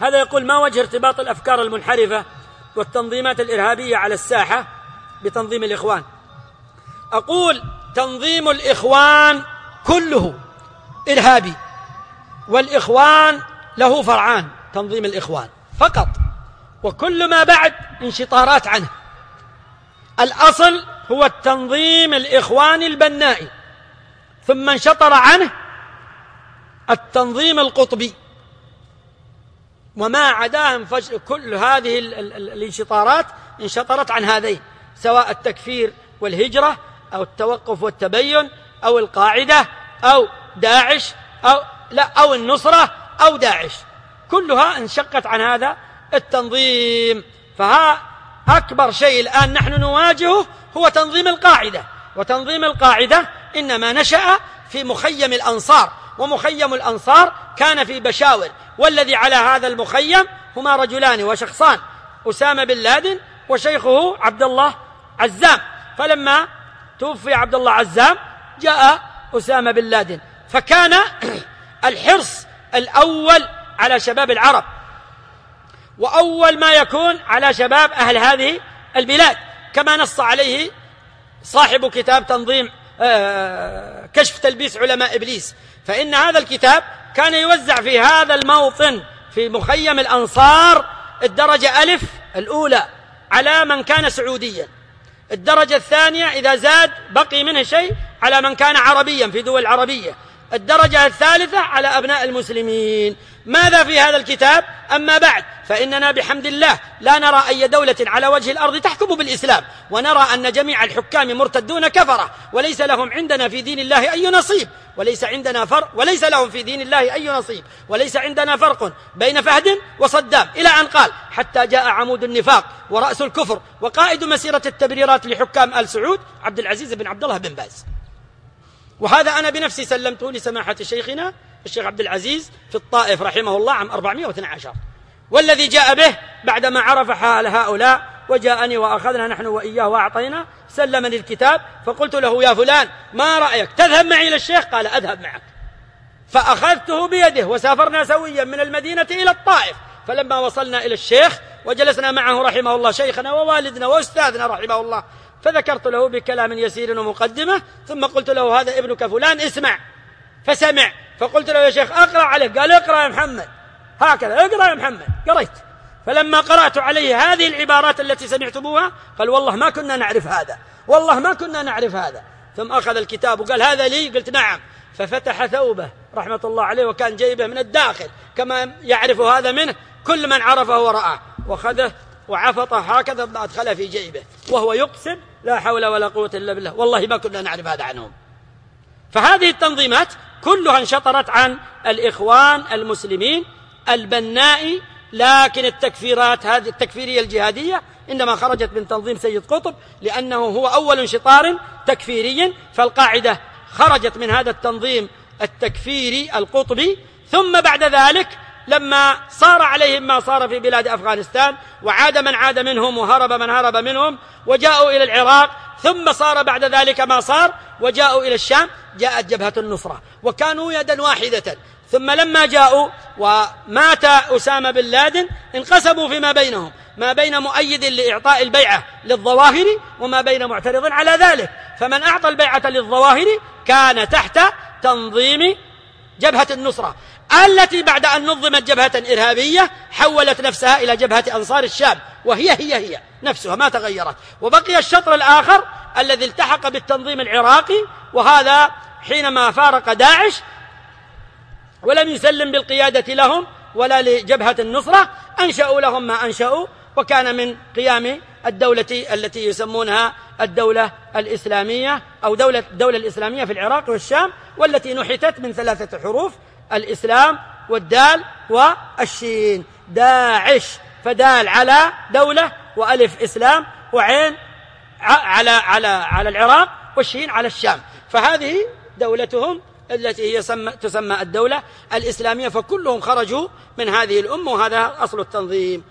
هذا يقول ما وجه ارتباط الأفكار المنحرفة والتنظيمات الإرهابية على الساحة بتنظيم الإخوان؟ أقول تنظيم الإخوان كله إرهابي والإخوان له فرعان تنظيم الإخوان فقط وكل ما بعد انشطارات عنه. الأصل هو التنظيم الإخواني البنائي ثم انشطر عنه التنظيم القطبي. وما عداهم فج... كل هذه ال... ال... الانشطارات انشطرت عن هذين سواء التكفير والهجرة أو التوقف والتبين أو القاعدة أو داعش أو لا أو النصرة أو داعش. كلها انشقت عن هذا التنظيم. فها أكبر شيء الآن نحن نواجهه هو تنظيم القاعدة. وتنظيم القاعدة إنما نشأ في مخيم الأنصار. ومخيم الأنصار كان في بشاور والذي على هذا المخيم هما رجلان وشخصان أسامة بن لادن وشيخه عبد الله عزام. فلما توفي عبد الله عزام جاء أسامة بن لادن. فكان الحرص الأول على شباب العرب وأول ما يكون على شباب أهل هذه البلاد. كما نص عليه صاحب كتاب تنظيم كشف تلبيس علماء إبليس. فإن هذا الكتاب كان يوزع في هذا الموطن في مخيم الأنصار الدرجة ألف الأولى على من كان سعوديا. الدرجة الثانية إذا زاد بقي منه شيء على من كان عربيا في دول عربية. الدرجة الثالثة على أبناء المسلمين. ماذا في هذا الكتاب؟ أما بعد فإننا بحمد الله لا نرى أي دولة على وجه الأرض تحكم بالإسلام ونرى أن جميع الحكام مرتدون كفرة وليس لهم عندنا في دين الله أي نصيب وليس عندنا فرق وليس لهم في دين الله أي نصيب وليس عندنا فرق بين فهد وصدام. إلى أن قال حتى جاء عمود النفاق ورأس الكفر وقائد مسيرة التبريرات لحكام آل سعود عبد العزيز بن عبد الله بن باز. وهذا أنا بنفسي سلمته لسماحة شيخنا الشيخ عبد العزيز في الطائف رحمه الله عام 412 والذي جاء به بعدما عرف حال هؤلاء وجاءني وأخذنا نحن وإياه وأعطينا سلمني الكتاب فقلت له يا فلان ما رأيك؟ تذهب معي إلى الشيخ؟ قال أذهب معك. فأخذته بيده وسافرنا سويا من المدينة إلى الطائف. فلما وصلنا إلى الشيخ وجلسنا معه رحمه الله شيخنا ووالدنا وأستاذنا رحمه الله فذكرت له بكلام يسير ومقدمة ثم قلت له هذا ابنك فلان اسمع. فسمع. فقلت له يا شيخ أقرأ عليه. قال اقرأ يا محمد. هكذا اقرأ يا محمد. قريت فلما قرأت عليه هذه العبارات التي سمعتموها قال والله ما كنا نعرف هذا. والله ما كنا نعرف هذا. ثم أخذ الكتاب وقال هذا لي؟ قلت نعم. ففتح ثوبه رحمة الله عليه وكان جيبه من الداخل كما يعرف هذا منه كل من عرفه ورآه. وخذه وعفطه هكذا أدخله في جيبه وهو يقسم لا حول ولا قوة إلا بالله. والله ما كنا نعرف هذا عنهم. فهذه التنظيمات كلها انشطرت عن الإخوان المسلمين البناء لكن التكفيرات هذه التكفيرية الجهادية إنما خرجت من تنظيم سيد قطب لأنه هو أول انشطار تكفيري. فالقاعدة خرجت من هذا التنظيم التكفيري القطبي ثم بعد ذلك لما صار عليهم ما صار في بلاد أفغانستان وعاد من عاد منهم وهرب من هرب منهم وجاءوا إلى العراق ثم صار بعد ذلك ما صار وجاءوا إلى الشام جاءت جبهة النصرة وكانوا يدا واحدة. ثم لما جاءوا ومات أسامة بن لادن انقسموا فيما بينهم ما بين مؤيد لإعطاء البيعة للظواهر وما بين معترض على ذلك. فمن أعطى البيعة للظواهر كان تحت تنظيم جبهة النصرة. التي بعد أن نظمت جبهة إرهابية حولت نفسها إلى جبهة أنصار الشام وهي هي هي نفسها ما تغيرت. وبقي الشطر الآخر الذي التحق بالتنظيم العراقي وهذا حينما فارق داعش ولم يسلم بالقيادة لهم ولا لجبهة النصرة أنشأوا لهم ما أنشأوا وكان من قيام الدولة التي يسمونها الدولة الإسلامية أو دولة الدولة الإسلامية في العراق والشام والتي نحتت من ثلاثة حروف الإسلام والدال والشين. داعش فدال على دولة وألف إسلام وعين على على على العراق والشين على الشام. فهذه دولتهم التي هي تسمى الدولة الإسلامية فكلهم خرجوا من هذه الأمة وهذا أصل التنظيم.